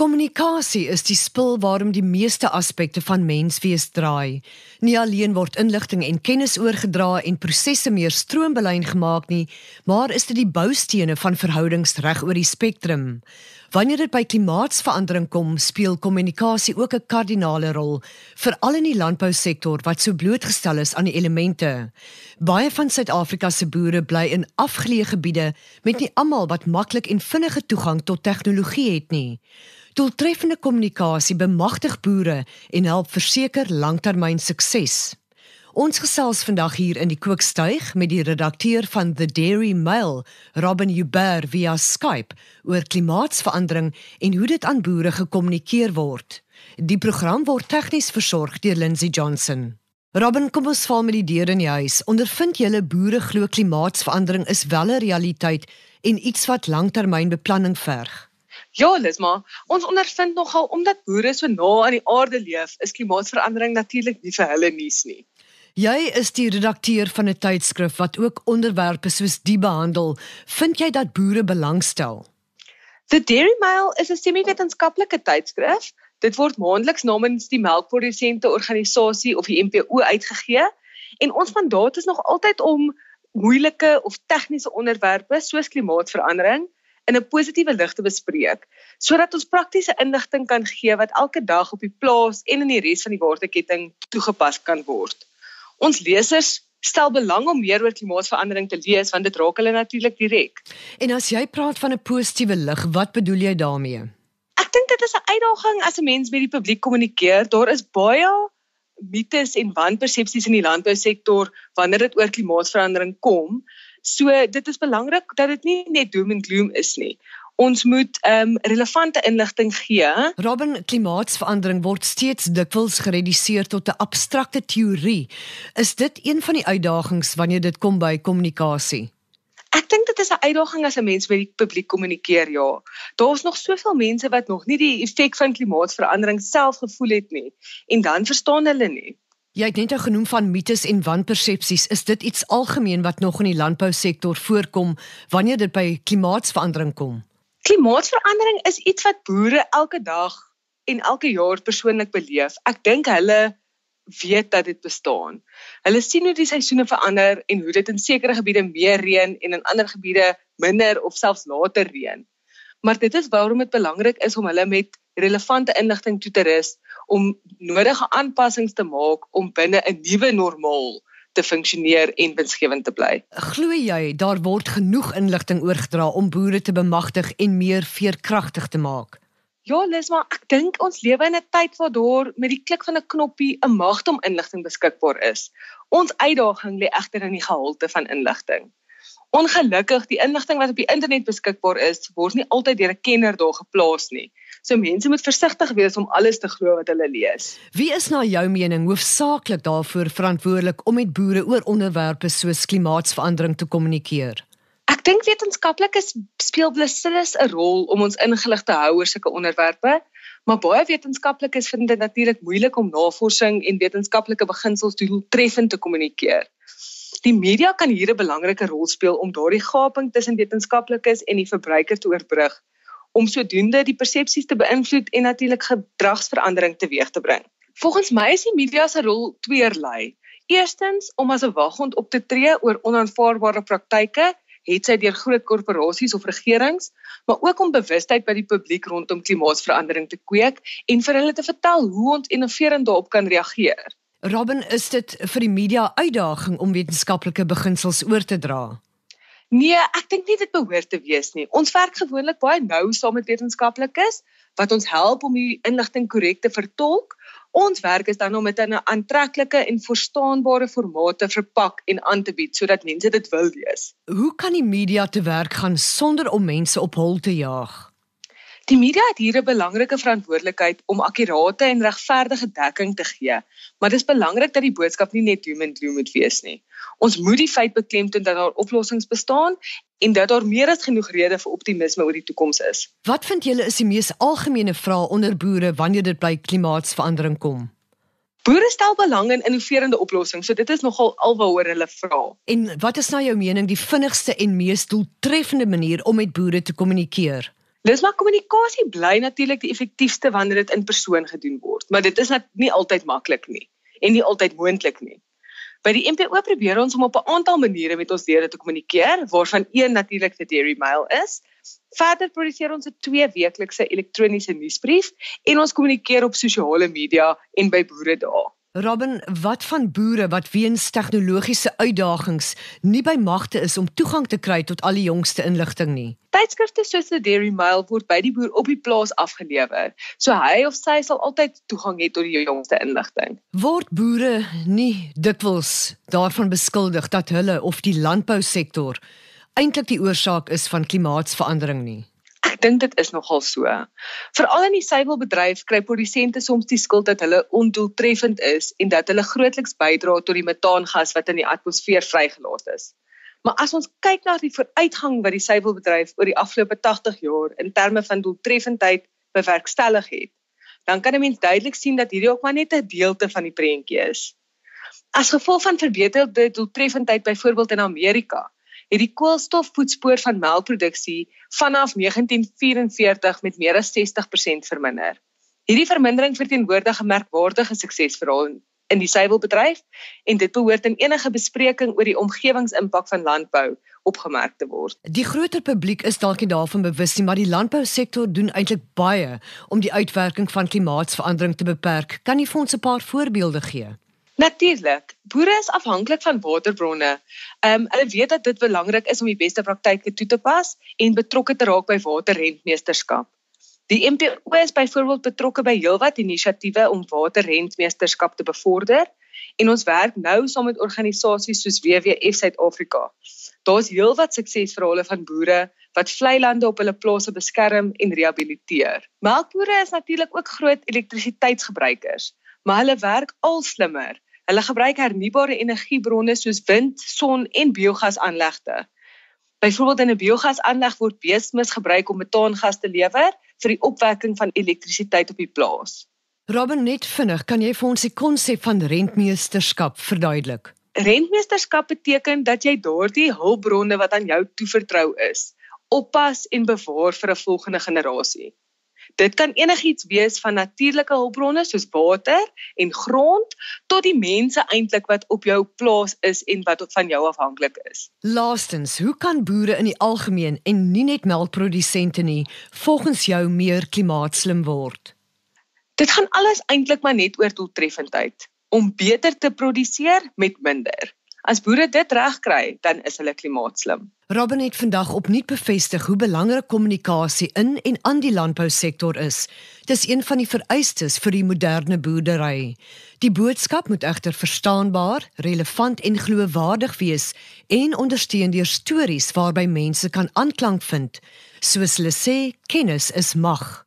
Kommunikasie is die spul waarom die meeste aspekte van menswees draai. Nie alleen word inligting en kennis oorgedra en prosesse meer stroombelyn gemaak nie, maar is dit die boustene van verhoudings reg oor die spektrum. Wanneer dit by klimaatsverandering kom, speel kommunikasie ook 'n kardinale rol, veral in die landbousektor wat so blootgestel is aan die elemente. Baie van Suid-Afrika se boere bly in afgeleë gebiede met nie almal wat maklik en vinnige toegang tot tegnologie het nie. Doeltreffende kommunikasie bemagtig boere en help verseker langtermyn sukses. Ons gesels vandag hier in die Kookstuig met die redakteur van The Dairy Mail, Robin Huber via Skype oor klimaatsverandering en hoe dit aan boere gekommunikeer word. Die program word tegnies versorg deur Lindsey Johnson. Robin, kom ons val met die deur in die huis. Ondervind julle boere glo klimaatsverandering is wel 'n realiteit en iets wat langtermynbeplanning verg? Ja, Lisma, ons ondervind nogal omdat boere so na aan die aarde leef, is klimaatsverandering natuurlik nie vir hulle nuus nie. Jy is die redakteur van 'n tydskrif wat ook onderwerpe soos die behandel. Vind jy dat boere belangstel? The Dairy Mail is 'n semi-wetenskaplike tydskrif. Dit word maandeliks namens die melkprodusente organisasie of die MPO uitgegee en ons mandaat is nog altyd om moeilike of tegniese onderwerpe soos klimaatsverandering in 'n positiewe lig te bespreek sodat ons praktiese inligting kan gee wat elke dag op die plaas en in die res van die waardeketting toegepas kan word. Ons lesers stel belang om meer oor klimaatsverandering te lees want dit raak hulle natuurlik direk. En as jy praat van 'n positiewe lig, wat bedoel jy daarmee? Ek dink dit is 'n uitdaging as 'n mens met die publiek kommunikeer. Daar is baie mites en wanpersepsies in die landbousektor wanneer dit oor klimaatsverandering kom. So dit is belangrik dat dit nie net doom en gloom is nie. Ons moet ehm um, relevante inligting gee. Robin, klimaatsverandering word steeds dikwels gereduseer tot 'n abstrakte teorie. Is dit een van die uitdagings wanneer dit kom by kommunikasie? Ek dink dit is 'n uitdaging as 'n mens met die publiek kommunikeer, ja. Daar's nog soveel mense wat nog nie die effek van klimaatsverandering self gevoel het nie en dan verstaan hulle nie. Jy het net genoem van mites en wanpersepsies. Is dit iets algemeen wat nog in die landbousektor voorkom wanneer dit by klimaatsverandering kom? Klimaatsverandering is iets wat boere elke dag en elke jaar persoonlik beleef. Ek dink hulle weet dat dit bestaan. Hulle sien hoe die seisoene verander en hoe dit in sekere gebiede meer reën en in ander gebiede minder of selfs later reën. Maar dit is waarom dit belangrik is om hulle met relevante inligting toe te rus om nodige aanpassings te maak om binne 'n nuwe normaal te funksioneer en winsgewend te bly. Glo jy daar word genoeg inligting oorgedra om boere te bemagtig en meer veerkragtig te maak? Ja, Lisma, ek dink ons lewe in 'n tyd waar daar met die klik van 'n knoppie 'n magte om inligting beskikbaar is. Ons uitdaging lê egter in die gehalte van inligting. Ongelukkig, die inligting wat op die internet beskikbaar is, word nie altyd deur 'n kenner daar geplaas nie. So mense moet versigtig wees om alles te glo wat hulle lees. Wie is na jou mening hoofsaaklik daarvoor verantwoordelik om met boere oor onderwerpe soos klimaatsverandering te kommunikeer? Ek dink wetenskaplikes speel beslis 'n rol om ons ingelig te hou oor sulke onderwerpe, maar baie wetenskaplikes vind dit natuurlik moeilik om navorsing en wetenskaplike beginsels doeltreffend te kommunikeer. Die media kan hier 'n belangrike rol speel om daardie gaping tussen wetenskaplikes en die verbruiker te oorbrug om sodoende die persepsies te beïnvloed en natuurlik gedragsverandering teweeg te bring. Volgens my is die media se rol tweerlei. Eerstens om as 'n waghond op te tree oor onaanvaarbare praktyke, het sy deur groot korporasies of regerings, maar ook om bewustheid by die publiek rondom klimaatsverandering te kweek en vir hulle te vertel hoe ons innoverend daarop kan reageer. Robin, is dit vir die media uitdaging om wetenskaplike beginsels oor te dra? Nee, ek dink nie dit behoort te wees nie. Ons werk gewoonlik baie nou saam met wetenskaplikes wat ons help om die inligting korrek te vertolk. Ons werk is dan om dit in 'n aantreklike en verstaanbare formaat te verpak en aan te bied sodat mense dit wil lees. Hoe kan die media te werk gaan sonder om mense op hol te jaag? Die media het hier 'n belangrike verantwoordelikheid om akkurate en regverdige dekking te gee, maar dit is belangrik dat die boodskap nie net doom en gloom moet wees nie. Ons moet die feit beklemtoon dat daar oplossings bestaan en dat daar meer as genoeg redes vir optimisme oor die toekoms is. Wat vind julle is die mees algemene vraag onder boere wanneer dit by klimaatsverandering kom? Boere stel belang in innoverende oplossings, so dit is nogal alwaaroor hulle vra. En wat is nou jou mening die vinnigste en mees doeltreffende manier om met boere te kommunikeer? Dis maar kommunikasie bly natuurlik die effektiefste wanneer dit in persoon gedoen word, maar dit is net nie altyd maklik nie en nie altyd moontlik nie. By die MPO probeer ons om op 'n aantal maniere met ons lede te kommunikeer, waarvan een natuurlik die Dairy Mail is. Verder produseer ons 'n twee weeklikse elektroniese nuusbrief en ons kommunikeer op sosiale media en by boere daar. Robin, wat van boere wat weens tegnologiese uitdagings nie by magte is om toegang te kry tot al die jongste inligting nie? Tydskrifte soos die Dairy Mail word by die boer op die plaas afgelewer, so hy of sy sal altyd toegang hê tot die jongste inligting. Word boere nie dikwels daarvan beskuldig dat hulle of die landbousektor eintlik die oorsaak is van klimaatsverandering nie? Ek dink dit is nogal so. Veral in die suiwelbedryf kry produsente soms die skuld dat hulle ondoeltreffend is en dat hulle grootliks bydra tot die metaangas wat in die atmosfeer vrygelaat is. Maar as ons kyk na die vooruitgang wat die suiwelbedryf oor die afgelope 80 jaar in terme van doeltreffendheid bewerkstellig het, dan kan 'n mens duidelik sien dat hierdie ook maar net 'n deelte van die prentjie is. As gevolg van verbeterde doeltreffendheid byvoorbeeld in Amerika, het die koolstofvoetspoor van melkproduksie vanaf 1944 met meer as 60% verminder. Hierdie vermindering verteenwoordig 'n merkwaardige suksesverhaal in die suiwelbedryf en dit behoort in enige bespreking oor die omgewingsimpak van landbou opgemerk te word. Die groter publiek is dalk nie daarvan bewus nie, maar die landbousektor doen eintlik baie om die uitwerking van klimaatsverandering te beperk. Kan jy vir ons 'n paar voorbeelde gee? Natuurlik. Boere is afhanklik van waterbronne. Ehm um, hulle weet dat dit belangrik is om die beste praktyke toe te pas en betrokke te raak by waterrentmeesterskap. Die MPO is byvoorbeeld betrokke by heelwat inisiatiewe om waterrentmeesterskap te bevorder en ons werk nou saam met organisasies soos WWF Suid-Afrika. Daar's heelwat suksesverhale van boere wat vlei lande op hulle plase beskerm en rehabiliteer. Melkbore is natuurlik ook groot elektrisiteitsgebruikers, maar hulle werk al slimmer Hulle gebruik hernubare energiebronne soos wind, son en biogasaanlegte. Byvoorbeeld in 'n biogasaanleg word beesmis gebruik om metaangas te lewer vir die opwekking van elektrisiteit op die plaas. Robin net vinnig, kan jy vir ons die konsep van rentmeesterskap verduidelik? Rentmeesterskap beteken dat jy daardie hulpbronne wat aan jou toevertrou is, oppas en bewaar vir 'n volgende generasie. Dit kan enigiets wees van natuurlike hulpbronne soos water en grond tot die mense eintlik wat op jou plaas is en wat van jou afhanklik is. Laastens, hoe kan boere in die algemeen en nie net melkprodusente nie volgens jou meer klimaatslim word? Dit gaan alles eintlik maar net oor doeltreffendheid om beter te produseer met minder. As boere dit regkry, dan is hulle klimaatslim. Robin het vandag opnuut bevestig hoe belangrik kommunikasie in en aan die landbousektor is. Dis een van die vereistes vir die moderne boerdery. Die boodskap moet egter verstaanbaar, relevant en geloofwaardig wees en ondersteun deur stories waarby mense kan aanklank vind. Soos hulle sê, kennis is mag.